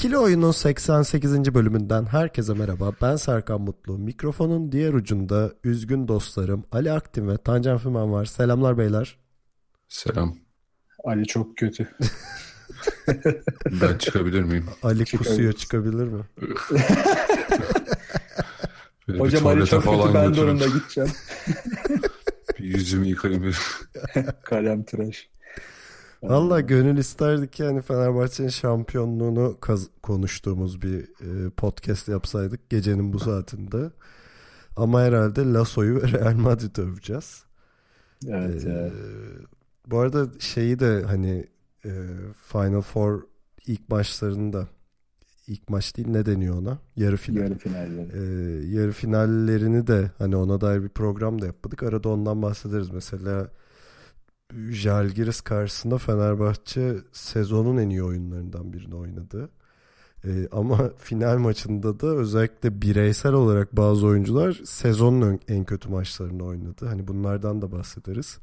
İkili Oyun'un 88. bölümünden herkese merhaba. Ben Serkan Mutlu. Mikrofonun diğer ucunda üzgün dostlarım Ali Aktin ve Tancan Fümen var. Selamlar beyler. Selam. Ali çok kötü. Ben çıkabilir miyim? Ali kusuyor çıkabilir mi? Böyle Hocam Ali çok kötü ben de onunla gideceğim. Bir yüzümü yıkayayım. bir. Kalem tıraş. Valla gönül isterdi ki hani Fenerbahçe'nin şampiyonluğunu konuştuğumuz bir e, podcast yapsaydık gecenin bu saatinde. Ama herhalde Lasso'yu ve Real Madrid'i öveceğiz. Evet Ee. Bu arada şeyi de hani e, Final Four ilk maçlarında ilk maç değil ne deniyor ona? Yarı final. Yarı finalleri. Ee, yarı finallerini de hani ona dair bir program da yapmadık. Arada ondan bahsederiz. Mesela Žalgiris karşısında Fenerbahçe sezonun en iyi oyunlarından birini oynadı. Ee, ama final maçında da özellikle bireysel olarak bazı oyuncular sezonun en kötü maçlarını oynadı. Hani bunlardan da bahsederiz.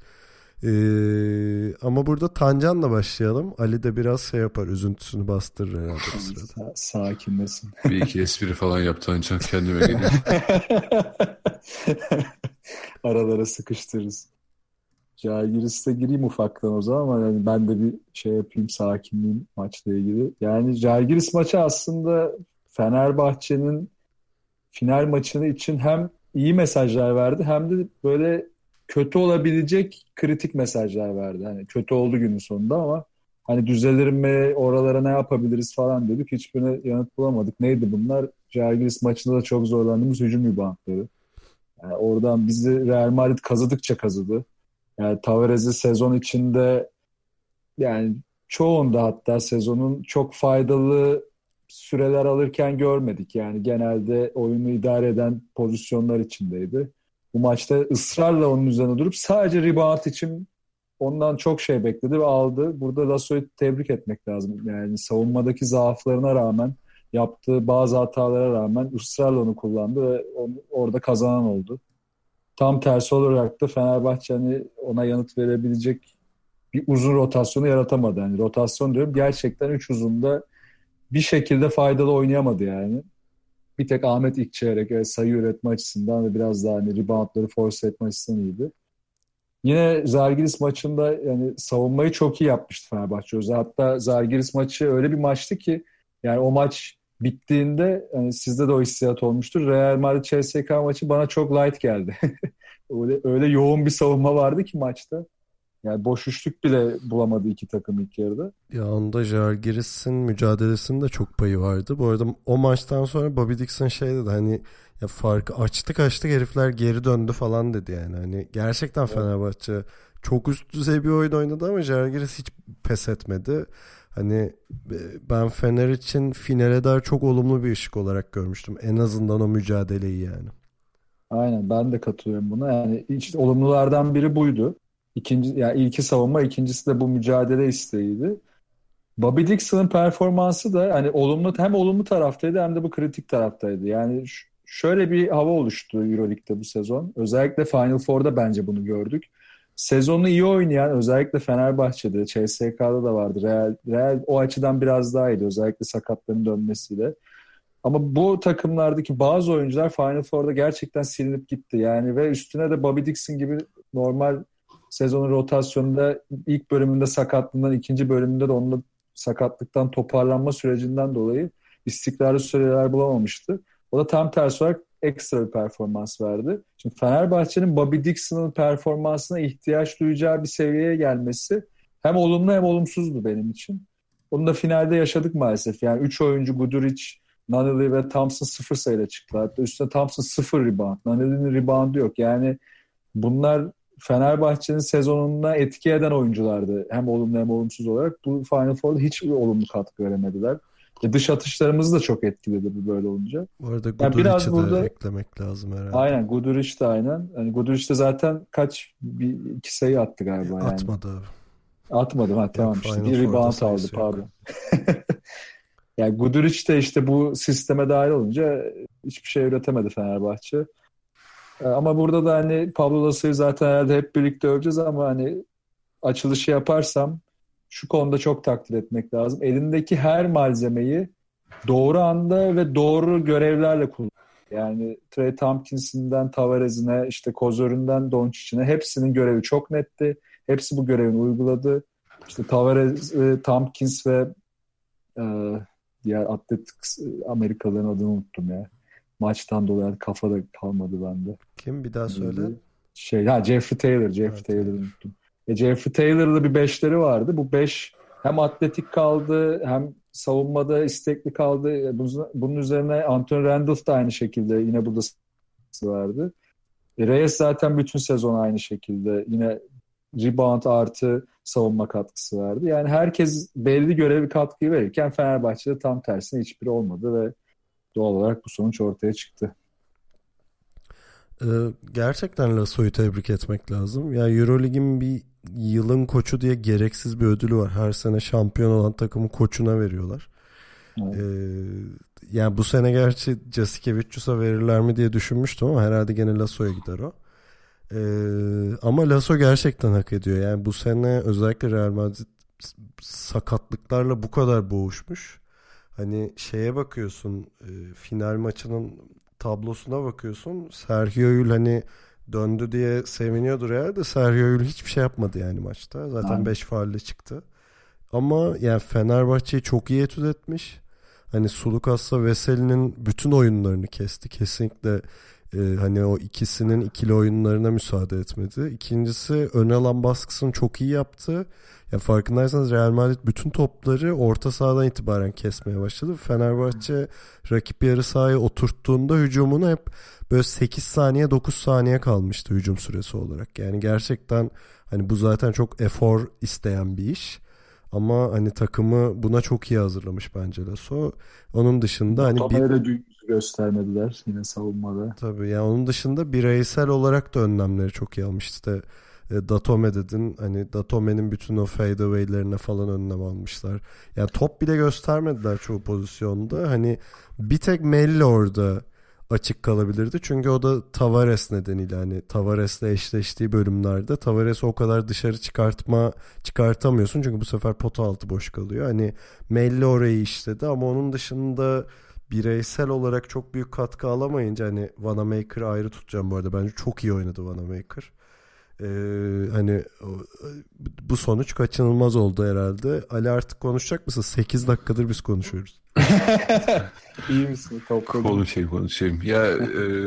Ee, ama burada Tancan'la başlayalım. Ali de biraz şey yapar, üzüntüsünü bastırır herhalde bu sırada. Sa- sakinlesin. Bir iki espri falan yaptı ancak kendime geleyim. Aralara sıkıştırırız. Žalgiris'e gireyim ufaktan o zaman ama yani ben de bir şey yapayım sakinliğim maçla ilgili. Yani Žalgiris maçı aslında Fenerbahçe'nin final maçını için hem iyi mesajlar verdi hem de böyle kötü olabilecek kritik mesajlar verdi. Hani kötü oldu günün sonunda ama hani düzelir mi oralara ne yapabiliriz falan dedik. Hiçbirine yanıt bulamadık. Neydi bunlar? Žalgiris maçında da çok zorlandığımız hücum reboundları. Yani oradan bizi Real Madrid kazıdıkça kazıdı. Yani Tavares'i sezon içinde yani çoğunda hatta sezonun çok faydalı süreler alırken görmedik. Yani genelde oyunu idare eden pozisyonlar içindeydi. Bu maçta ısrarla onun üzerine durup sadece rebound için ondan çok şey bekledi ve aldı. Burada Lasso'yu tebrik etmek lazım. Yani savunmadaki zaaflarına rağmen yaptığı bazı hatalara rağmen ısrarla onu kullandı ve onu, orada kazanan oldu. Tam tersi olarak da Fenerbahçe hani ona yanıt verebilecek bir uzun rotasyonu yaratamadı. Yani rotasyon diyorum gerçekten üç uzunda bir şekilde faydalı oynayamadı yani. Bir tek Ahmet İkçeyerek evet, sayı üretme açısından ve biraz daha hani reboundları force etme açısından iyiydi. Yine Zalgiris maçında yani savunmayı çok iyi yapmıştı Fenerbahçe. Hatta Zalgiris maçı öyle bir maçtı ki yani o maç bittiğinde yani sizde de o hissiyat olmuştur. Real Madrid CSK maçı bana çok light geldi. öyle, öyle yoğun bir savunma vardı ki maçta. Yani boş üçlük bile bulamadı iki takım ilk yarıda. Ya onda Žalgiris'in mücadelesinde çok payı vardı. Bu arada o maçtan sonra Bobby Dixon şey dedi hani ya farkı açtık açtık herifler geri döndü falan dedi yani. Hani gerçekten Fenerbahçe çok üst düzey bir oyun oynadı ama Žalgiris hiç pes etmedi. Hani e, ben Fener için finale dair çok olumlu bir ışık olarak görmüştüm. En azından o mücadeleyi yani. Aynen ben de katılıyorum buna. Yani işte olumlulardan biri buydu. İkinci, yani ilki savunma, ikincisi de bu mücadele isteğiydi. Bobby Dixon'ın performansı da hani olumlu hem olumlu taraftaydı hem de bu kritik taraftaydı. Yani şöyle bir hava oluştu EuroLeague'de bu sezon. Özellikle Final Four'da bence bunu gördük. Sezonu iyi oynayan özellikle Fenerbahçe'de, CSK'da da vardı. Real, Real o açıdan biraz daha iyiydi. Özellikle sakatların dönmesiyle. Ama bu takımlardaki bazı oyuncular Final Four'da gerçekten silinip gitti. Yani ve üstüne de Bobby Dixon gibi normal sezonun rotasyonunda ilk bölümünde sakatlığından ikinci bölümünde de onun sakatlıktan toparlanma sürecinden dolayı istikrarlı süreler bulamamıştı. O da tam tersi olarak ekstra bir performans verdi. Şimdi Fenerbahçe'nin Bobby Dixon'ın performansına ihtiyaç duyacağı bir seviyeye gelmesi hem olumlu hem olumsuzdu benim için. Onu da finalde yaşadık maalesef. Yani 3 oyuncu Guduric, Naneli ve Thompson sıfır sayıyla çıktı. Hatta üstüne Thompson sıfır rebound. Naneli'nin reboundu yok. Yani bunlar Fenerbahçe'nin sezonuna etki eden oyunculardı. Hem olumlu hem olumsuz olarak. Bu Final Four'da hiç olumlu katkı veremediler. E, dış atışlarımızı da çok etkiledi bu böyle olunca. Bu arada Yani biraz de burada- eklemek lazım herhalde. Aynen Guduric de aynen. Yani Guduric de zaten kaç bir iki sayı attı galiba yani. Atmadı abi. Atmadım ha tamam işte. Bir rebound aldı pardon. yani Guduric de işte bu sisteme dahil olunca hiçbir şey üretemedi Fenerbahçe. Ee, Ama burada da hani Pablo Lasso'yu zaten herhalde hep birlikte öveceğiz ama hani açılışı yaparsam şu konuda çok takdir etmek lazım. Elindeki her malzemeyi doğru anda ve doğru görevlerle kullanıyor. Yani Trey Tompkins'inden Tavares'ine, işte Kozor'undan Doncic'ine hepsinin görevi çok netti. Hepsi bu görevini uyguladı. İşte Tavares, e, Tompkins ve e, diğer atletik Amerikalıların adını unuttum ya. Maçtan dolayı kafada kalmadı bende. Kim bir daha söyle. Şey, ha Jeffrey Taylor, Jeffrey Evet, Taylor'ı unuttum. E, Jeffrey Taylor'da bir beşleri vardı. Bu beş hem atletik kaldı hem savunmada istekli kaldı. E, Bunun, üzerine Anthony Randolph da aynı şekilde yine burada vardı. E, Reyes zaten bütün sezon aynı şekilde yine rebound artı savunma katkısı verdi. Yani herkes belli görevi katkıyı verirken Fenerbahçe'de tam tersine hiçbiri olmadı ve doğal olarak bu sonuç ortaya çıktı. Ee, gerçekten Lasso'yu tebrik etmek lazım. Ya Eurolig'in bir yılın koçu diye gereksiz bir ödülü var. Her sene şampiyon olan takımı koçuna veriyorlar. Evet. Ee, yani bu sene gerçi Jasikevicius'a verirler mi diye düşünmüştüm ama herhalde gene Lasso'ya gider o. Ee, ama Lasso gerçekten hak ediyor. Yani bu sene özellikle Real Madrid sakatlıklarla bu kadar boğuşmuş. Hani şeye bakıyorsun e, final maçının tablosuna bakıyorsun. Sergio Yul hani döndü diye seviniyordur herhalde. Sergio Yul hiçbir şey yapmadı yani maçta. Zaten Aynen. 5 faulle çıktı. Ama yani Fenerbahçe'yi çok iyi etüt etmiş. Hani Sulukas'la Veseli'nin bütün oyunlarını kesti. Kesinlikle e, hani o ikisinin ikili oyunlarına müsaade etmedi. İkincisi ön alan baskısını çok iyi yaptı. Ya farkındaysanız Real Madrid bütün topları orta sahadan itibaren kesmeye başladı. Fenerbahçe rakip yarı sahaya oturttuğunda hücumunu hep böyle 8 saniye 9 saniye kalmıştı hücum süresi olarak. Yani gerçekten hani bu zaten çok efor isteyen bir iş. Ama hani takımı buna çok iyi hazırlamış bence Lasso. Onun dışında hani bir, da dün göstermediler yine savunmada. Tabii yani onun dışında bireysel olarak da önlemleri çok iyi almış. İşte e, Datome dedin hani Datome'nin bütün o fadeaway'lerine falan önlem almışlar. Yani top bile göstermediler çoğu pozisyonda. Hani bir tek Melli orada açık kalabilirdi. Çünkü o da Tavares nedeniyle hani Tavares'le eşleştiği bölümlerde Tavares'i o kadar dışarı çıkartma çıkartamıyorsun. Çünkü bu sefer pota altı boş kalıyor. Hani Melli orayı işledi ama onun dışında bireysel olarak çok büyük katkı alamayınca hani Vanamaker'ı ayrı tutacağım bu arada. Bence çok iyi oynadı Vanamaker. Ee, hani bu sonuç kaçınılmaz oldu herhalde. Ali artık konuşacak mısın? 8 dakikadır biz konuşuyoruz. İyi misin? Topladın. Konuşayım konuşayım. Ya e,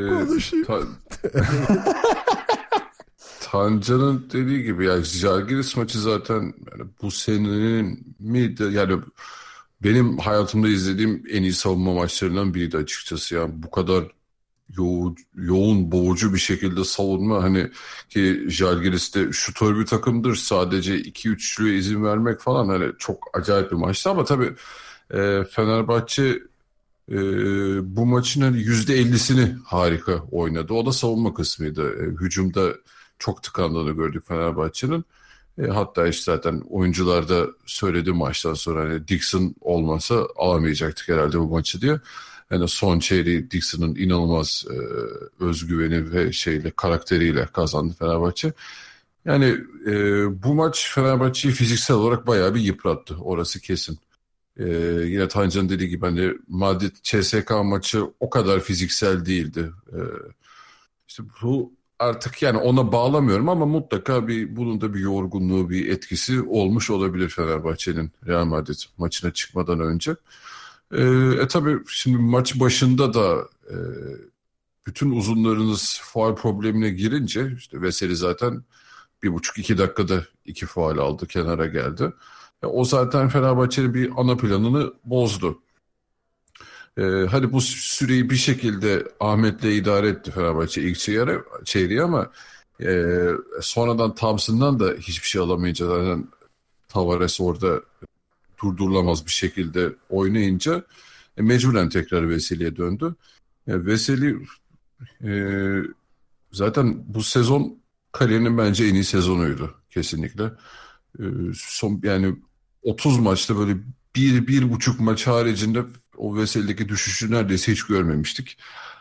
Konuşayım. Ta- Tancan'ın dediği gibi ya Žalgiris maçı zaten yani bu senenin mi yani benim hayatımda izlediğim en iyi savunma maçlarından biriydi açıkçası. Yani bu kadar yoğun, yoğun boğucu bir şekilde savunma hani ki Žalgiris de şutör bir takımdır. Sadece 2-3'lüğe izin vermek falan hani çok acayip bir maçtı ama tabii e, Fenerbahçe e, bu maçın hani %50'sini harika oynadı. O da savunma kısmıydı. E, hücumda çok tıkandığını gördük Fenerbahçe'nin. E, hatta işte zaten oyuncular da söyledi maçtan sonra hani Dixon olmasa alamayacaktık herhalde bu maçı diye. Yani son çeyreği Dixon'ın inanılmaz e, özgüveni ve şeyle karakteriyle kazandı Fenerbahçe. Yani e, bu maç Fenerbahçe'yi fiziksel olarak bayağı bir yıprattı. Orası kesin. Ee, yine Tancan'ın dediği gibi hani Madrid CSK maçı o kadar fiziksel değildi. Ee, işte bu artık yani ona bağlamıyorum ama mutlaka bir bunun da bir yorgunluğu, bir etkisi olmuş olabilir Fenerbahçe'nin Real Madrid maçına çıkmadan önce. Ee, e tabii şimdi maç başında da e, bütün uzunlarınız faal problemine girince işte Veseli zaten bir buçuk iki dakikada iki faal aldı kenara geldi. E, O zaten Fenerbahçe'nin bir ana planını bozdu. Ee, hadi bu süreyi bir şekilde Ahmet'le idare etti Fenerbahçe ilk çeyreği, çeyreği ama e, sonradan Thompson'dan da hiçbir şey alamayınca zaten Tavares orada durdurulamaz bir şekilde oynayınca e, mecburen tekrar Veseli'ye döndü. E, Veseli e, zaten bu sezon kariyerinin bence en iyi sezonuydu kesinlikle. E, son yani 30 maçta böyle bir, bir buçuk maç haricinde o Veseli'deki düşüşü neredeyse hiç görmemiştik.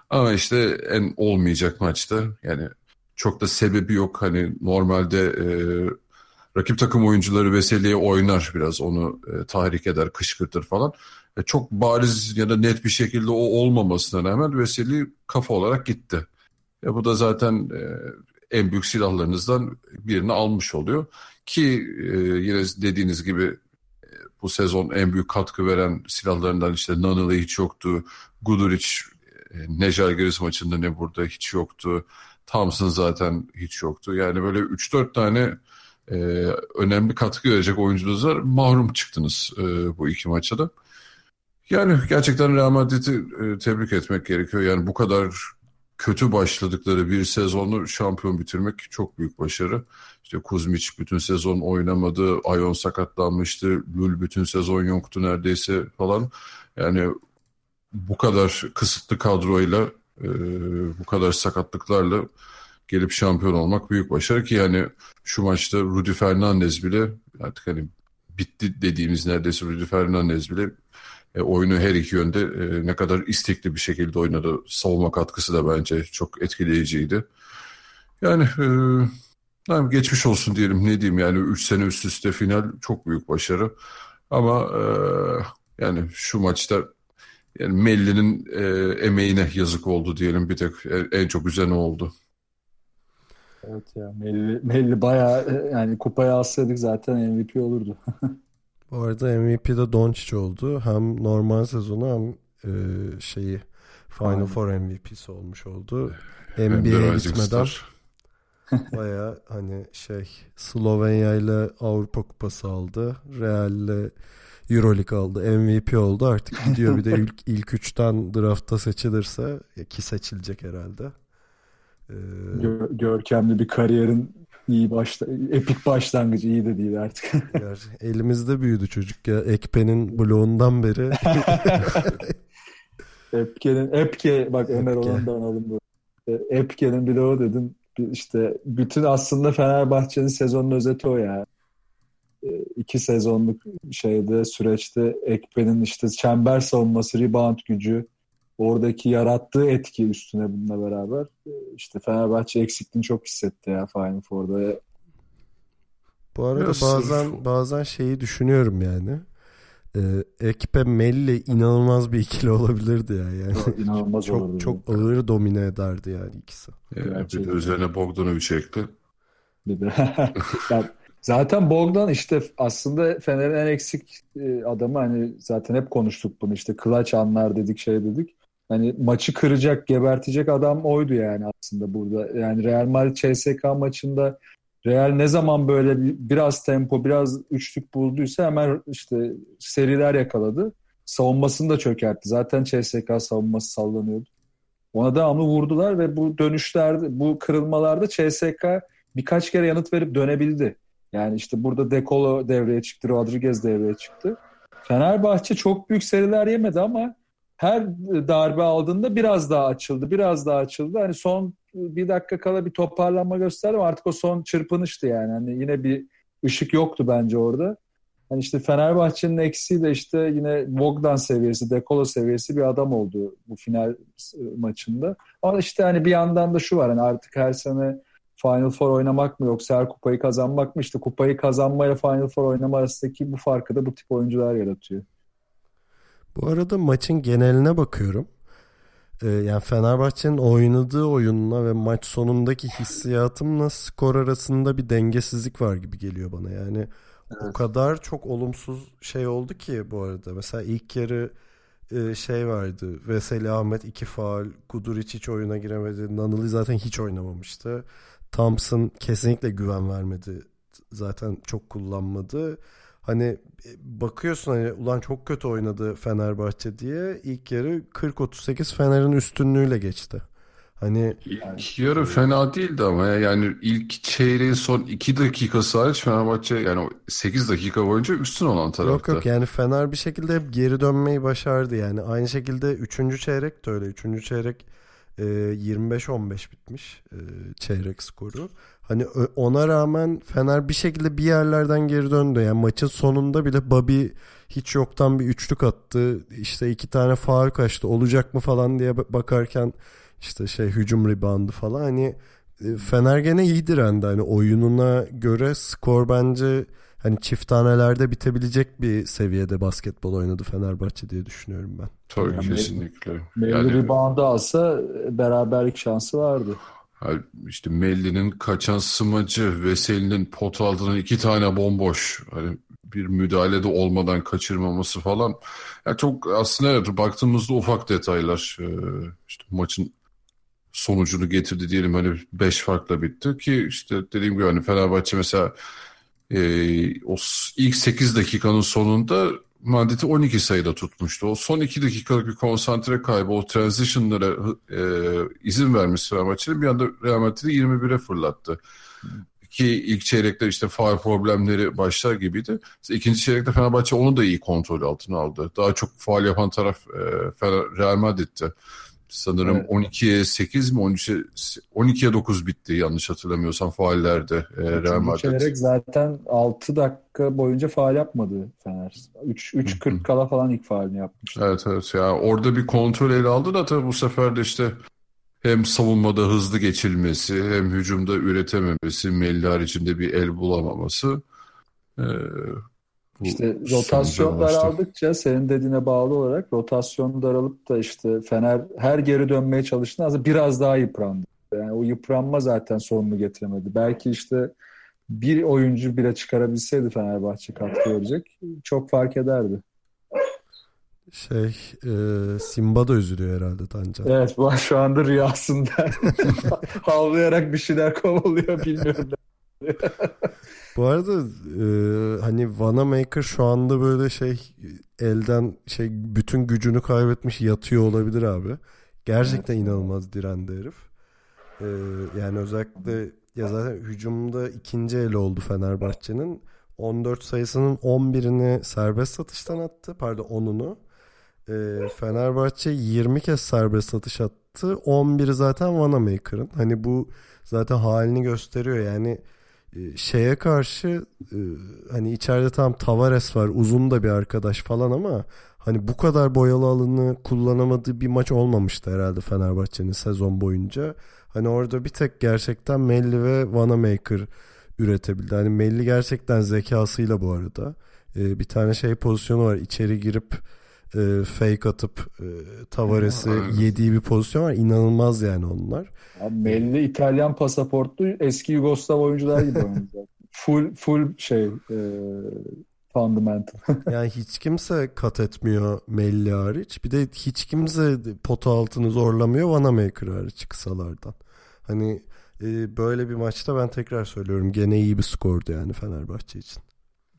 Ama işte en olmayacak maçta yani çok da sebebi yok. Hani normalde e, rakip takım oyuncuları Veseli'ye oynar biraz onu e, tahrik eder, kışkırtır falan. E, çok bariz ya da net bir şekilde o olmamasına rağmen Veseli kafa olarak gitti. E, bu da zaten e, en büyük silahlarınızdan birini almış oluyor. Ki e, yine dediğiniz gibi e, bu sezon en büyük katkı veren silahlarından işte Nanılı hiç yoktu. Guduric e, ne Jalgiris maçında ne burada hiç yoktu. Thompson zaten hiç yoktu. Yani böyle 3-4 tane e, önemli katkı verecek oyuncunuz var. Mahrum çıktınız e, bu iki maçta da. Yani gerçekten Real Madrid'i e, tebrik etmek gerekiyor. Yani bu kadar kötü başladıkları bir sezonu şampiyon bitirmek çok büyük başarı. İşte Kuzmic bütün sezon oynamadı, Ayon sakatlanmıştı, Lul bütün sezon yoktu neredeyse falan. Yani bu kadar kısıtlı kadroyla, e, bu kadar sakatlıklarla gelip şampiyon olmak büyük başarı ki yani şu maçta Rudy Fernandez bile artık hani bitti dediğimiz neredeyse Rudy Fernandez bile e, oyunu her iki yönde e, ne kadar istekli bir şekilde oynadı. Savunma katkısı da bence çok etkileyiciydi. Yani e, geçmiş olsun diyelim ne diyeyim yani 3 sene üst üste final çok büyük başarı. Ama e, yani şu maçta yani Melli'nin e, emeğine yazık oldu diyelim bir tek en çok üzerine oldu. Evet ya Melli, Melli bayağı e, yani kupaya alsaydık zaten MVP olurdu. Bu arada MVP de Doncic oldu. Hem normal sezonu hem e, şeyi Final Aynen. Four MVP'si olmuş oldu. NBA'ye gitmeden baya hani şey Slovenya ile Avrupa Kupası aldı. Real ile Euroleague aldı. MVP oldu. Artık gidiyor bir de ilk, ilk üçten draftta seçilirse ki seçilecek herhalde. Ee, Gör, görkemli bir kariyerin iyi başta epik başlangıcı iyi de değil artık. elimizde büyüdü çocuk ya. Ekpe'nin bloğundan beri. Epke'nin Epke bak Ömer ondan alalım bu. Epke'nin bloğu dedim. İşte bütün aslında Fenerbahçe'nin sezonun özeti o ya. E, iki sezonluk şeyde süreçte Ekpe'nin işte çember savunması, rebound gücü, oradaki yarattığı etki üstüne bununla beraber e, işte Fenerbahçe eksikliğini çok hissetti ya Final Four'da. Bu arada Nasıl? bazen bazen şeyi düşünüyorum yani. Ee, Ekpe Melli inanılmaz bir ikili olabilirdi ya yani. İnanılmaz çok, olurdu. Çok ağır domine ederdi yani ikisi. Evet, bir de üzerine Bogdanovic çekti. Bir de. zaten Bogdan işte aslında Fener'in en eksik e, adamı hani zaten hep konuştuk bunu işte clutch anlar dedik şey dedik hani maçı kıracak, gebertecek adam oydu yani aslında burada. Yani Real Madrid CSK maçında Real ne zaman böyle biraz tempo, biraz üçlük bulduysa hemen işte seriler yakaladı. Savunmasını da çökertti. Zaten CSK savunması sallanıyordu. Ona devamlı vurdular ve bu dönüşlerde, bu kırılmalarda CSK birkaç kere yanıt verip dönebildi. Yani işte burada Dekolo devreye çıktı, Rodriguez devreye çıktı. Fenerbahçe çok büyük seriler yemedi ama her darbe aldığında biraz daha açıldı, biraz daha açıldı. Hani son bir dakika kala bir toparlanma gösterdi ama artık o son çırpınıştı yani. Hani yine bir ışık yoktu bence orada. Hani işte Fenerbahçe'nin eksiği de işte yine Bogdan seviyesi, Dekolo seviyesi bir adam oldu bu final maçında. Ama işte hani bir yandan da şu var hani artık her sene Final Four oynamak mı yoksa her kupayı kazanmak mı? İşte kupayı kazanmayla Final Four oynama arasındaki bu farkı da bu tip oyuncular yaratıyor. Bu arada maçın geneline bakıyorum. Ee, yani Fenerbahçe'nin oynadığı oyunla ve maç sonundaki hissiyatımla skor arasında bir dengesizlik var gibi geliyor bana. Yani evet. o kadar çok olumsuz şey oldu ki bu arada. Mesela ilk yarı e, şey vardı. Veseli Ahmet iki faal. Guduric hiç oyuna giremedi. Nanılı zaten hiç oynamamıştı. Thompson kesinlikle güven vermedi. Zaten çok kullanmadı hani e, bakıyorsun hani ulan çok kötü oynadı Fenerbahçe diye ilk yarı 40-38 Fener'in üstünlüğüyle geçti. Hani İlk yarı fena değildi ama ya. yani ilk çeyreğin son 2 dakikası hariç Fenerbahçe yani 8 dakika boyunca üstün olan tarafta. Yok yok yani Fener bir şekilde hep geri dönmeyi başardı yani. Aynı şekilde 3. çeyrek de öyle. 3. çeyrek e, 25-15 bitmiş e, çeyrek skoru. Hani ona rağmen Fener bir şekilde bir yerlerden geri döndü. Yani maçın sonunda bile Bobby hiç yoktan bir üçlük attı. İşte iki tane faal kaçtı. Olacak mı falan diye bakarken işte şey hücum reboundu falan. Hani e, Fener gene iyi direndi. Hani oyununa göre skor bence hani çift tanelerde bitebilecek bir seviyede basketbol oynadı Fenerbahçe diye düşünüyorum ben. Tabii yani kesinlikle. Melli yani, reboundu alsa beraberlik şansı vardı. İşte Melli'nin kaçan smacı, Veseli'nin pot altının iki tane bomboş. Hani bir müdahalede olmadan kaçırmaması falan. Yani çok aslında evet, baktığımızda ufak detaylar. Ee, işte maçın sonucunu getirdi diyelim hani 5 farkla bitti ki işte dediğim gibi hani Fenerbahçe mesela e, o ilk 8 dakikanın sonunda Madrid'i 12 sayıda tutmuştu. O son 2 dakikalık bir konsantre kaybı, o transition'lara e, izin vermesi Fenerbahçe'nin bir anda Real Madrid'i 21'e fırlattı. Ki ilk çeyrekte işte faal problemleri başlar gibiydi. İkinci çeyrekte Fenerbahçe onu da iyi kontrol altına aldı. Daha çok faal yapan taraf e, Real Madrid'ti. Sanırım evet. 12'ye 8 mi 13'e 12'ye 9 bitti yanlış hatırlamıyorsam faallerde e, Real Madrid. Çeyrek zaten 6 dakika boyunca faal yapmadı Fener. 3 3.40 kala falan ilk faalini yapmış. Evet evet ya yani orada bir kontrol ele aldı da tabii bu sefer de işte hem savunmada hızlı geçilmesi hem hücumda üretememesi, Melli haricinde bir el bulamaması. Ee, işte rotasyon daraldıkça senin dediğine bağlı olarak rotasyon daralıp da işte Fener her geri dönmeye çalıştığında aslında biraz daha yıprandı. Yani o yıpranma zaten sonunu getiremedi. Belki işte bir oyuncu bile çıkarabilseydi Fenerbahçe katkı verecek çok fark ederdi. Şey e, Simba da üzülüyor herhalde Tancan. Evet bu şu anda rüyasında havlayarak bir şeyler kovalıyor bilmiyorum. Bu arada e, hani Vanamaker şu anda böyle şey elden şey bütün gücünü kaybetmiş yatıyor olabilir abi. Gerçekten evet. inanılmaz direndi herif. E, yani özellikle ya zaten hücumda ikinci el oldu Fenerbahçe'nin. 14 sayısının 11'ini serbest satıştan attı. Pardon 10'unu. E, Fenerbahçe 20 kez serbest satış attı. 11'i zaten Vanamaker'ın. Hani bu zaten halini gösteriyor. Yani şeye karşı e, hani içeride tam Tavares var uzun da bir arkadaş falan ama hani bu kadar boyalı alını kullanamadığı bir maç olmamıştı herhalde Fenerbahçe'nin sezon boyunca. Hani orada bir tek gerçekten Melli ve Vanamaker üretebildi. Hani Melli gerçekten zekasıyla bu arada. E, bir tane şey pozisyonu var içeri girip e, fake atıp e, Tavares'i yediği bir pozisyon var. İnanılmaz yani onlar. Abi Melli İtalyan pasaportlu eski Yugoslav oyuncular gibi oynuyor. full full şey e, fundamental. yani hiç kimse kat etmiyor Melli hariç. Bir de hiç kimse pota altını zorlamıyor Vanamaker hariç kısalardan. Hani e, böyle bir maçta ben tekrar söylüyorum gene iyi bir skordu yani Fenerbahçe için.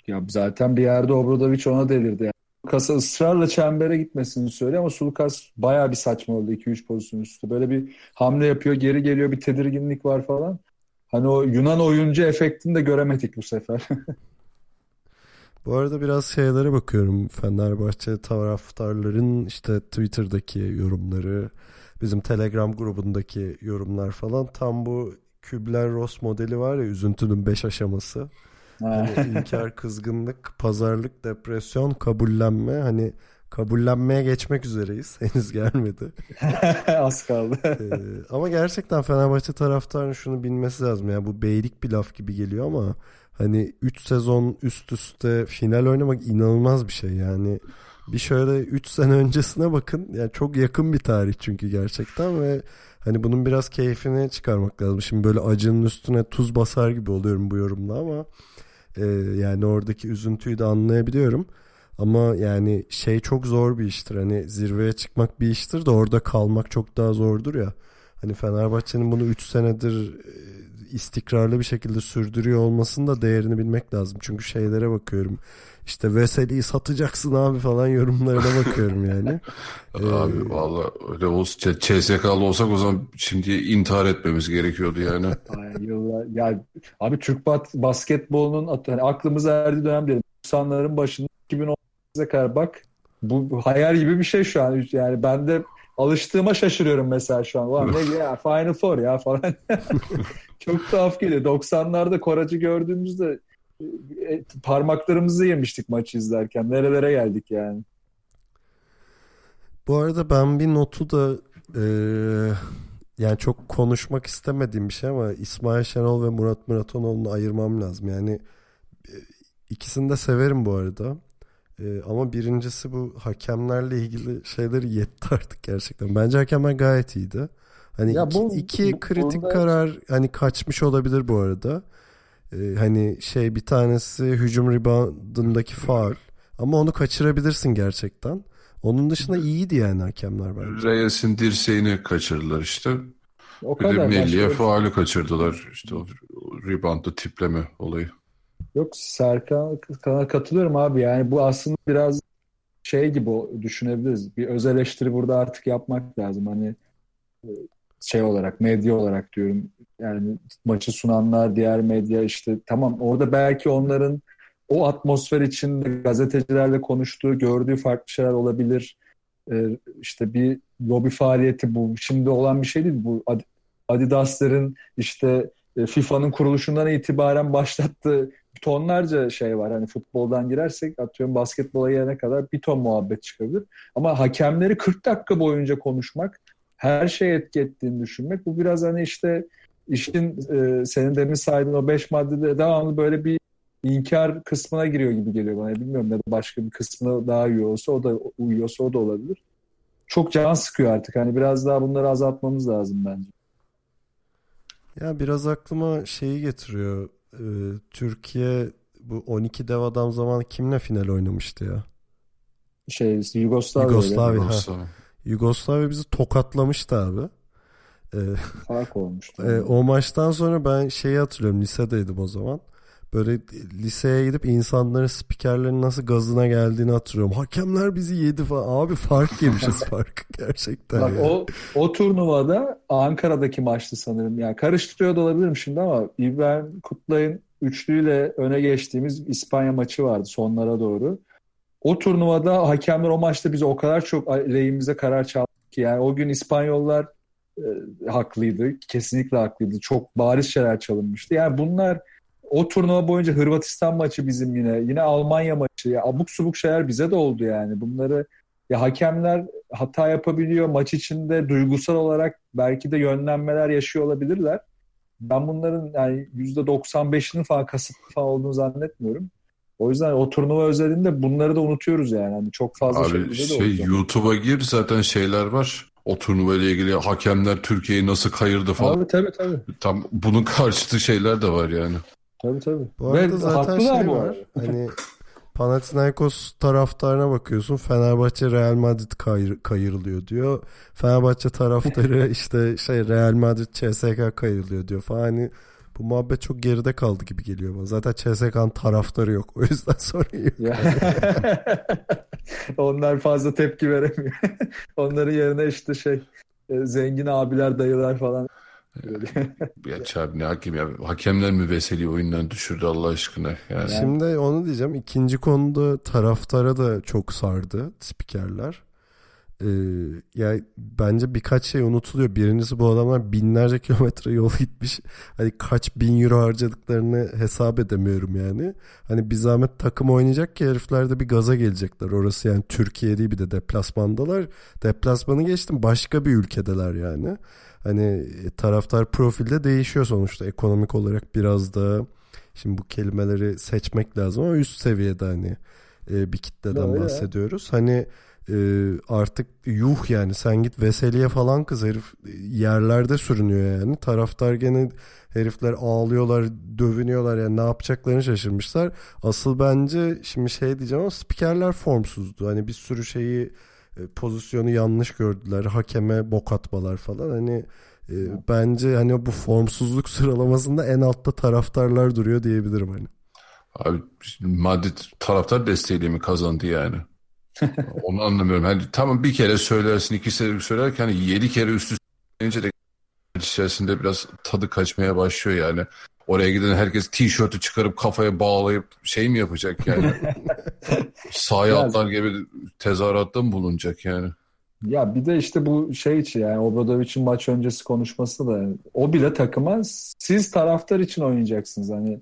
Ya zaten bir yerde Obradoviç ona delirdi. Yani. Sulukas'a ısrarla çembere gitmesini söylüyor ama Sulukas baya bir saçma oldu 2-3 pozisyon üstü. Böyle bir hamle yapıyor geri geliyor bir tedirginlik var falan. Hani o Yunan oyuncu efektini de göremedik bu sefer. bu arada biraz şeylere bakıyorum. Fenerbahçe taraftarların işte Twitter'daki yorumları, bizim Telegram grubundaki yorumlar falan tam bu Kübler-Ross modeli var ya üzüntünün 5 aşaması. Hani inkar, kızgınlık, pazarlık, depresyon, kabullenme. Hani kabullenmeye geçmek üzereyiz. Henüz gelmedi. Az kaldı. ee, ama gerçekten Fenerbahçe taraftarının şunu bilmesi lazım. Yani bu beylik bir laf gibi geliyor ama hani 3 sezon üst üste final oynamak inanılmaz bir şey. Yani bir şöyle 3 sene öncesine bakın. Yani çok yakın bir tarih çünkü gerçekten ve hani bunun biraz keyfini çıkarmak lazım. Şimdi böyle acının üstüne tuz basar gibi oluyorum bu yorumla ama ee, yani oradaki üzüntüyü de anlayabiliyorum. Ama yani şey çok zor bir iştir. Hani zirveye çıkmak bir iştir de orada kalmak çok daha zordur ya. Hani Fenerbahçe'nin bunu 3 senedir istikrarlı bir şekilde sürdürüyor olmasının da değerini bilmek lazım. Çünkü şeylere bakıyorum. İşte Veseli'yi satacaksın abi falan yorumlarına bakıyorum yani. Abi Ee, valla öyle olsa CSK'lı olsak o zaman şimdi intihar etmemiz gerekiyordu yani. Ay, yıllar, ya abi Türk bat, basketbolunun hani aklımıza erdiği dönem diyelim. 90'ların başında 2018'e kadar bak bu, bu hayal gibi bir şey şu an. Yani ben de alıştığıma şaşırıyorum mesela şu an. Ulan ne ya Final Four ya falan. Çok tuhaf geliyor. 90'larda Koracı gördüğümüzde e, parmaklarımızı yemiştik maçı izlerken. Nerelere geldik yani. Bu arada ben bir notu da e, yani çok konuşmak istemediğim bir şey ama İsmail Şenol ve Murat Muratonoğlu'nu ayırmam lazım. Yani e, ikisini de severim bu arada. E, ama birincisi bu hakemlerle ilgili şeyleri yetti artık gerçekten. Bence hakemler gayet iyiydi. Hani Ya iki, bu- iki bu- kritik burada- karar hani kaçmış olabilir bu arada. E, hani şey bir tanesi hücum reboundındaki faul. Ama onu kaçırabilirsin gerçekten. Onun dışında iyiydi yani hakemler bence. Reyes'in dirseğini kaçırdılar işte. O Bir de kadar. Melli'ye Başka- faali kaçırdılar. İşte o reboundda tipleme olayı. Yok Serkan'a katılıyorum abi. Yani bu aslında biraz şey gibi düşünebiliriz. Bir öz eleştiri burada artık yapmak lazım. Hani e, şey olarak, medya olarak diyorum. Yani maçı sunanlar, diğer medya işte tamam orada belki onların o atmosfer içinde gazetecilerle konuştuğu, gördüğü farklı şeyler olabilir. E, işte bir lobi faaliyeti bu. Şimdi olan bir şey değil. Bu Ad- Adidas'ların işte e, FIFA'nın kuruluşundan itibaren başlattığı tonlarca şey var. Hani futboldan girersek atıyorum basketbola gelene kadar bir ton muhabbet çıkabilir. Ama hakemleri 40 dakika boyunca konuşmak, her şey etki ettiğini düşünmek bu biraz hani işte işin e, senin demin saydığın o 5 maddede devamlı böyle bir inkar kısmına giriyor gibi geliyor bana. Bilmiyorum ya da başka bir kısmına daha iyi olsa o da uyuyorsa o da olabilir. Çok can sıkıyor artık. Hani biraz daha bunları azaltmamız lazım bence. Ya biraz aklıma şeyi getiriyor. Ee, Türkiye bu 12 dev adam zamanı kimle final oynamıştı ya? Şey Yugoslavya Yugoslavya. ha. Yoksa Yugoslavya bizi tokatlamıştı abi. Ee, fark olmuştu. e, o maçtan sonra ben şeyi hatırlıyorum lisedeydim o zaman. Böyle liseye gidip insanların spikerlerin nasıl gazına geldiğini hatırlıyorum. Hakemler bizi yedi falan. Abi fark yemişiz fark gerçekten. Bak ya. o o turnuvada Ankara'daki maçtı sanırım. Yani karıştırıyor da olabilirim şimdi ama İbrahim Kutlay'ın üçlüyle öne geçtiğimiz İspanya maçı vardı sonlara doğru. O turnuvada hakemler o maçta bize o kadar çok lehimize karar çaldı ki yani o gün İspanyollar e, haklıydı. Kesinlikle haklıydı. Çok bariz şeyler çalınmıştı. Yani bunlar o turnuva boyunca Hırvatistan maçı bizim yine. Yine Almanya maçı. Ya abuk subuk şeyler bize de oldu yani. Bunları ya hakemler hata yapabiliyor. Maç içinde duygusal olarak belki de yönlenmeler yaşıyor olabilirler. Ben bunların yani %95'inin falan kasıtlı falan olduğunu zannetmiyorum. O yüzden o turnuva özelinde bunları da unutuyoruz yani. Hani çok fazla Abi şey olacak. YouTube'a gir zaten şeyler var. O turnuva ile ilgili hakemler Türkiye'yi nasıl kayırdı falan. Tabii tabii tabii. Tam bunun karşıtı şeyler de var yani. Tabii tabii. Bu arada Ve zaten şey bu var. arada. Hani Panathinaikos taraftarına bakıyorsun. Fenerbahçe Real Madrid kayır, kayırılıyor diyor. Fenerbahçe taraftarı işte şey Real Madrid CSK kayırılıyor diyor falan. Hani bu muhabbet çok geride kaldı gibi geliyor bana. Zaten CSK'nın taraftarı yok. O yüzden sorun yok. Onlar fazla tepki veremiyor. Onların yerine işte şey e, zengin abiler, dayılar falan. Ya Çabi ne hakem ya. Hakemler mi Veseli oyundan düşürdü Allah aşkına. Yani. Şimdi onu diyeceğim. İkinci konuda taraftara da çok sardı spikerler. Ee, yani bence birkaç şey unutuluyor. Birincisi bu adamlar binlerce kilometre yol gitmiş. Hani kaç bin euro harcadıklarını hesap edemiyorum yani. Hani bir zahmet takım oynayacak ki herifler de bir gaza gelecekler. Orası yani Türkiye değil bir de deplasmandalar. Deplasmanı geçtim başka bir ülkedeler yani. Hani taraftar profilde değişiyor sonuçta ekonomik olarak biraz da şimdi bu kelimeleri seçmek lazım ama üst seviyede hani e, bir kitleden Öyle ya. bahsediyoruz. Hani e, artık yuh yani sen git Veseli'ye falan kız herif yerlerde sürünüyor yani. Taraftar gene herifler ağlıyorlar, dövünüyorlar yani ne yapacaklarını şaşırmışlar. Asıl bence şimdi şey diyeceğim ama spikerler formsuzdu. Hani bir sürü şeyi e, pozisyonu yanlış gördüler. Hakeme bok atmalar falan. Hani e, bence hani bu formsuzluk sıralamasında en altta taraftarlar duruyor diyebilirim hani. Abi Madrid taraftar desteğiyle mi kazandı yani? Onu anlamıyorum. Hani tamam bir kere söylersin, iki kere söylerken hani yedi kere üst üste de içerisinde biraz tadı kaçmaya başlıyor yani. Oraya giden herkes tişörtü çıkarıp kafaya bağlayıp şey mi yapacak yani? Sahaya atlar gibi tezahüratta mı bulunacak yani? Ya bir de işte bu şey için yani Obradovic'in maç öncesi konuşması da o bile takıma siz taraftar için oynayacaksınız. Hani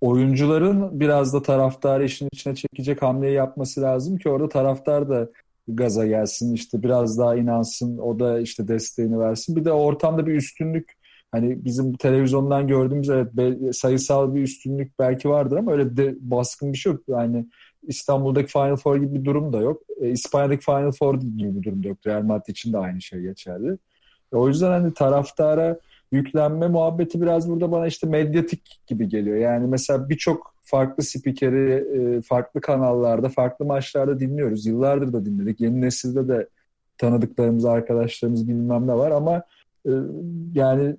oyuncuların biraz da taraftarı işin içine çekecek hamleyi yapması lazım ki orada taraftar da gaza gelsin işte biraz daha inansın o da işte desteğini versin. Bir de ortamda bir üstünlük hani bizim televizyondan gördüğümüz evet sayısal bir üstünlük belki vardır ama öyle de baskın bir şey yok. Yani İstanbul'daki Final Four gibi bir durum da yok. E, İspanya'daki Final Four gibi bir durum da yok. Real Madrid için de aynı şey geçerli. E, o yüzden hani taraftara yüklenme muhabbeti biraz burada bana işte medyatik gibi geliyor. Yani mesela birçok farklı spikeri e, farklı kanallarda, farklı maçlarda dinliyoruz. Yıllardır da dinledik. Yeni nesilde de tanıdıklarımız, arkadaşlarımız bilmem ne var ama e, yani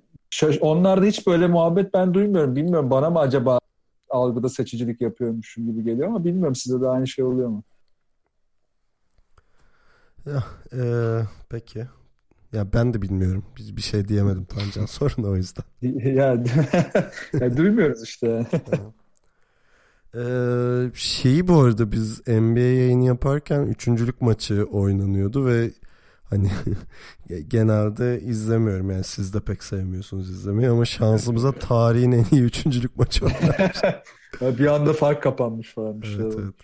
onlarda hiç böyle muhabbet ben duymuyorum. Bilmiyorum bana mı acaba algıda seçicilik yapıyormuşum gibi geliyor ama bilmiyorum size de aynı şey oluyor mu? Ya, e, peki. Ya ben de bilmiyorum. Biz bir şey diyemedim Tancan sorun o yüzden. ya, ya duymuyoruz işte. ee, şeyi bu arada biz NBA yayını yaparken üçüncülük maçı oynanıyordu ve hani genelde izlemiyorum yani siz de pek sevmiyorsunuz izlemeyi ama şansımıza tarihin en iyi üçüncülük maçı oynanmış. bir anda fark kapanmış falan bir şey. Evet,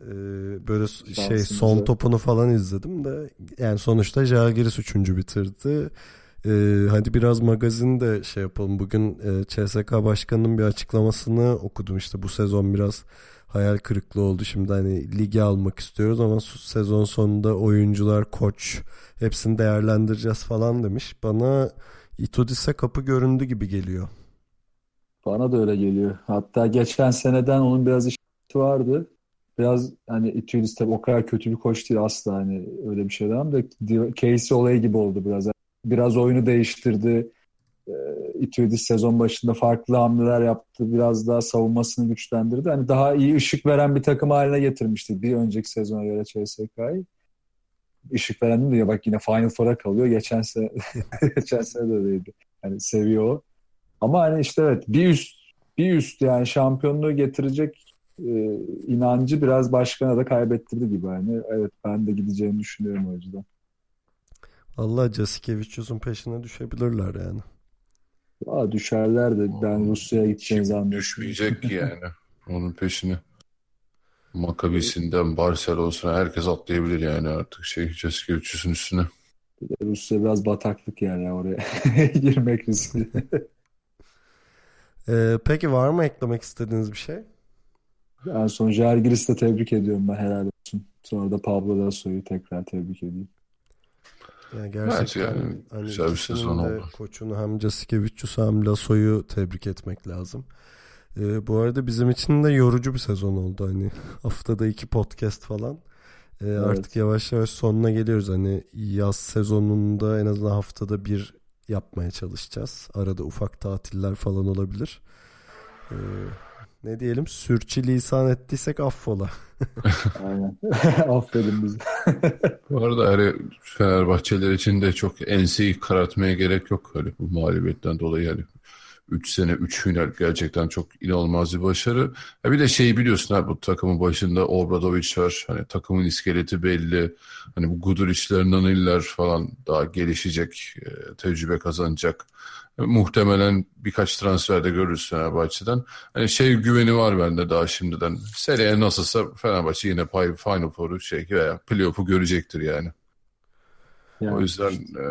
Ee, böyle şey son topunu falan izledim de yani sonuçta Jalgiris üçüncü bitirdi. Ee, hadi biraz magazin de şey yapalım. Bugün e, CSK Başkanı'nın bir açıklamasını okudum. İşte bu sezon biraz hayal kırıklığı oldu. Şimdi hani ligi almak istiyoruz ama sezon sonunda oyuncular, koç hepsini değerlendireceğiz falan demiş. Bana Itudis'e kapı göründü gibi geliyor. Bana da öyle geliyor. Hatta geçen seneden onun biraz işi vardı biraz hani Itudis tabii o kadar kötü bir koç değil asla hani öyle bir şey değil de Casey olayı gibi oldu biraz. Biraz oyunu değiştirdi. E, Itudis sezon başında farklı hamleler yaptı. Biraz daha savunmasını güçlendirdi. Hani daha iyi ışık veren bir takım haline getirmişti bir önceki sezona göre CSK'yı. Işık veren diyor bak yine Final Four'a kalıyor. Geçen sene geçen sene de öyleydi. Hani seviyor. Ama hani işte evet bir üst bir üst yani şampiyonluğu getirecek e, inancı biraz başkana da kaybettirdi gibi. Yani evet ben de gideceğini düşünüyorum o yüzden. Allah Jasikevicius'un peşine düşebilirler yani. Aa, düşerler de ben Rusya'ya gideceğini zannediyorum. Düşmeyecek ki yani onun peşine. Makabisinden Barcelona'sına herkes atlayabilir yani artık şey Jasikevicius'un üstüne. Rusya biraz bataklık yani oraya girmek riskli. ee, peki var mı eklemek istediğiniz bir şey? En son Jalgiris'i de tebrik ediyorum ben helal olsun. Sonra da Pablo Lasso'yu tekrar tebrik edeyim. Yani gerçekten evet yani, hani güzel bir sezon oldu. Koçunu hem Jasikevicius'u hem Lasso'yu tebrik etmek lazım. Ee, bu arada bizim için de yorucu bir sezon oldu. Hani haftada iki podcast falan. Ee, evet. Artık yavaş yavaş sonuna geliyoruz. Hani yaz sezonunda en azından haftada bir yapmaya çalışacağız. Arada ufak tatiller falan olabilir. Ee, ne diyelim sürçülisan ettiysek affola. Aynen. Affedin bizi. bu arada hani Fenerbahçeliler için de çok enseyi karartmaya gerek yok. Hani bu mağlubiyetten dolayı yani 3 sene 3 final gerçekten çok inanılmaz bir başarı. Ya bir de şeyi biliyorsun abi bu takımın başında Obradoviç var. Hani takımın iskeleti belli. Hani bu Guduric'ler, Naniller falan daha gelişecek, e, tecrübe kazanacak. Muhtemelen birkaç transferde görürüz Fenerbahçe'den. Hani şey güveni var bende daha şimdiden. Seriye nasılsa Fenerbahçe yine Final Four'u şey veya playoff'u görecektir yani. Yani. O yüzden e,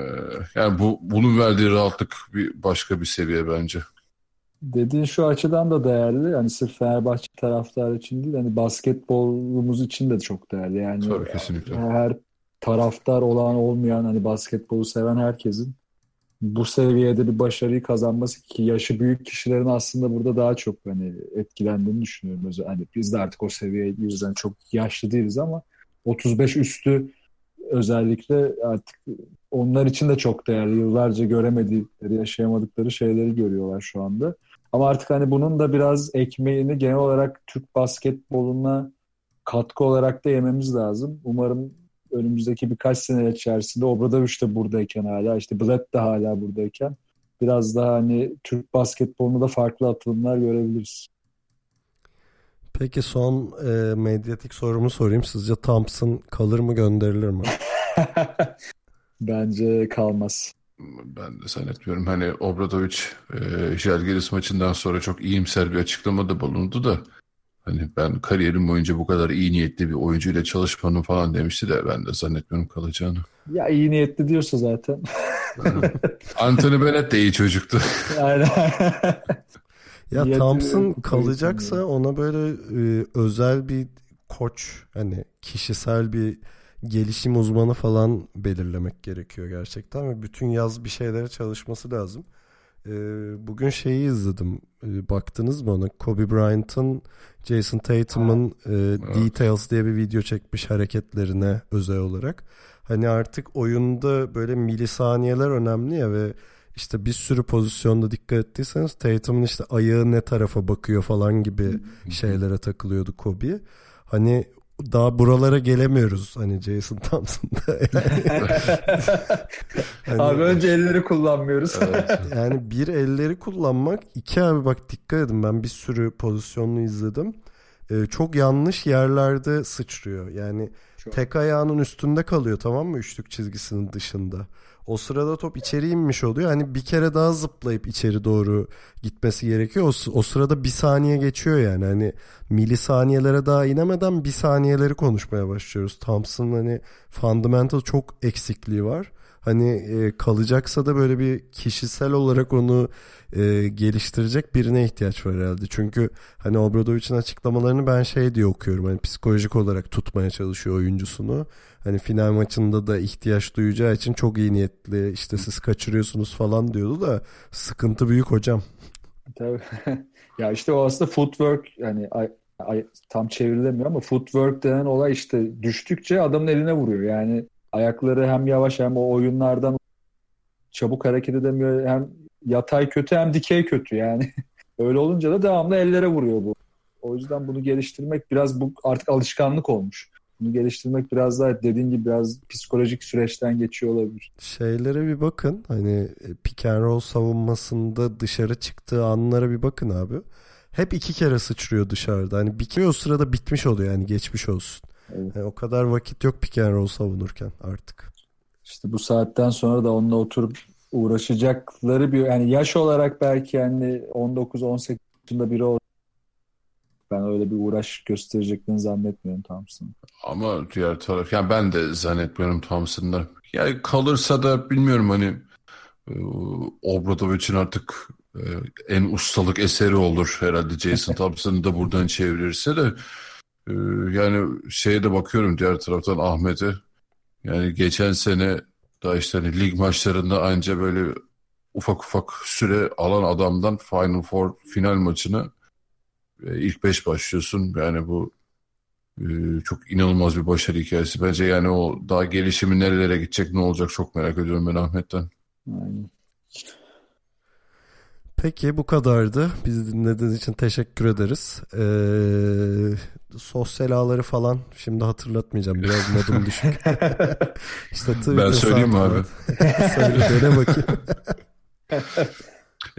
yani bu bunun verdiği rahatlık bir başka bir seviye bence. Dediğin şu açıdan da değerli. Yani sırf Fenerbahçe taraftarı için değil, hani basketbolumuz için de çok değerli. Yani Tabii kesinlikle. Her taraftar olan olmayan hani basketbolu seven herkesin bu seviyede bir başarıyı kazanması ki yaşı büyük kişilerin aslında burada daha çok hani etkilendiğini düşünüyorum. Hani biz de artık o seviyeye değiliz. Yani çok yaşlı değiliz ama 35 üstü özellikle artık onlar için de çok değerli. Yıllarca göremedikleri, yaşayamadıkları şeyleri görüyorlar şu anda. Ama artık hani bunun da biraz ekmeğini genel olarak Türk basketboluna katkı olarak da yememiz lazım. Umarım önümüzdeki birkaç sene içerisinde Obradoviç de buradayken hala işte Bled de hala buradayken biraz daha hani Türk basketbolunda da farklı atılımlar görebiliriz. Peki son e, medyatik sorumu sorayım. Sizce Thompson kalır mı gönderilir mi? Bence kalmaz. Ben de zannetmiyorum. Hani Obradovic e, Žalgiris maçından sonra çok iyimser bir açıklamada bulundu da hani ben kariyerim boyunca bu kadar iyi niyetli bir oyuncuyla çalışmanın falan demişti de ben de zannetmiyorum kalacağını. Ya iyi niyetli diyorsa zaten. Anthony Bennett de iyi çocuktu. Aynen. Ya Thompson kalacaksa ona böyle e, özel bir koç hani kişisel bir gelişim uzmanı falan belirlemek gerekiyor gerçekten ve bütün yaz bir şeylere çalışması lazım. E, bugün şeyi izledim. E, baktınız mı ona? Kobe Bryant'ın Jason Tatum'un e, Details diye bir video çekmiş hareketlerine özel olarak. Hani artık oyunda böyle milisaniyeler önemli ya ve işte bir sürü pozisyonda dikkat ettiyseniz Tatum'un işte ayağı ne tarafa bakıyor falan gibi şeylere takılıyordu Kobe. Hani daha buralara gelemiyoruz. Hani Jason Thompson'da. Hani- Abi önce elleri kullanmıyoruz. yani bir elleri kullanmak iki abi bak dikkat edin ben bir sürü pozisyonunu izledim. Ee, çok yanlış yerlerde sıçrıyor. Yani Çok. tek ayağının üstünde kalıyor tamam mı üçlük çizgisinin dışında. O sırada top içeri inmiş oluyor. Hani bir kere daha zıplayıp içeri doğru gitmesi gerekiyor. O, o sırada bir saniye geçiyor yani. Hani milisaniyelere daha inemeden bir saniyeleri konuşmaya başlıyoruz. Thompson'ın hani fundamental çok eksikliği var. Hani e, kalacaksa da böyle bir kişisel olarak onu e, geliştirecek birine ihtiyaç var herhalde. Çünkü hani Obradovic'in açıklamalarını ben şey diye okuyorum. Hani psikolojik olarak tutmaya çalışıyor oyuncusunu. Hani final maçında da ihtiyaç duyacağı için çok iyi niyetli işte siz kaçırıyorsunuz falan diyordu da sıkıntı büyük hocam. Tabii. ya işte o aslında footwork yani tam çevrilemiyor ama footwork denen olay işte düştükçe adamın eline vuruyor. Yani ayakları hem yavaş hem o oyunlardan çabuk hareket edemiyor. Hem yatay kötü hem dikey kötü yani. Öyle olunca da devamlı ellere vuruyor bu. O yüzden bunu geliştirmek biraz bu artık alışkanlık olmuş. Bunu geliştirmek biraz daha dediğin gibi biraz psikolojik süreçten geçiyor olabilir. Şeylere bir bakın. Hani e, pick and roll savunmasında dışarı çıktığı anlara bir bakın abi. Hep iki kere sıçrıyor dışarıda. Hani kere o sırada bitmiş oluyor yani geçmiş olsun. Evet. Yani o kadar vakit yok pick and roll savunurken artık. İşte bu saatten sonra da onunla oturup uğraşacakları bir yani yaş olarak belki yani 19-18 yaşında biri olacak. Ben öyle bir uğraş göstereceklerini zannetmiyorum Thompson. Ama diğer taraf yani ben de zannetmiyorum Thompson'da. Yani kalırsa da bilmiyorum hani e, Obradovic'in artık e, en ustalık eseri olur herhalde Jason Thompson'ı da buradan çevirirse de e, yani şeye de bakıyorum diğer taraftan Ahmet'e yani geçen sene daha işte hani lig maçlarında anca böyle ufak ufak süre alan adamdan Final Four final maçına e, ilk beş başlıyorsun. Yani bu ee, çok inanılmaz bir başarı hikayesi. Bence yani o daha gelişimi nerelere gidecek, ne olacak çok merak ediyorum ben Ahmet'ten. Aynen. Peki bu kadardı. Bizi dinlediğiniz için teşekkür ederiz. Ee, sosyal ağları falan şimdi hatırlatmayacağım. Biraz modum düşük. işte Twitter, Ben söyleyeyim mi abi? Söyle dene bakayım.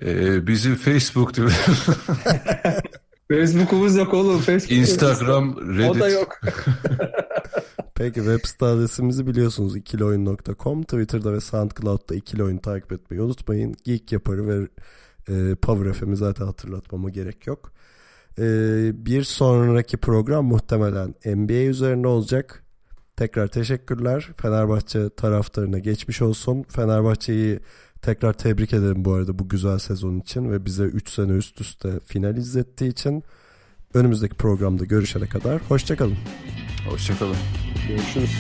Ee, bizi Facebook, Facebook'umuz yok oğlum. Facebook Instagram, O da Reddit. yok. Peki web site adresimizi biliyorsunuz ikiloyun.com Twitter'da ve SoundCloud'da ikili oyun takip etmeyi unutmayın. Geek Yaparı ve e, Power FM'i zaten hatırlatmama gerek yok. E, bir sonraki program muhtemelen NBA üzerine olacak. Tekrar teşekkürler. Fenerbahçe taraftarına geçmiş olsun. Fenerbahçe'yi tekrar tebrik ederim bu arada bu güzel sezon için ve bize 3 sene üst üste final izlettiği için. Önümüzdeki programda görüşene kadar hoşçakalın. Hoşçakalın. Görüşürüz.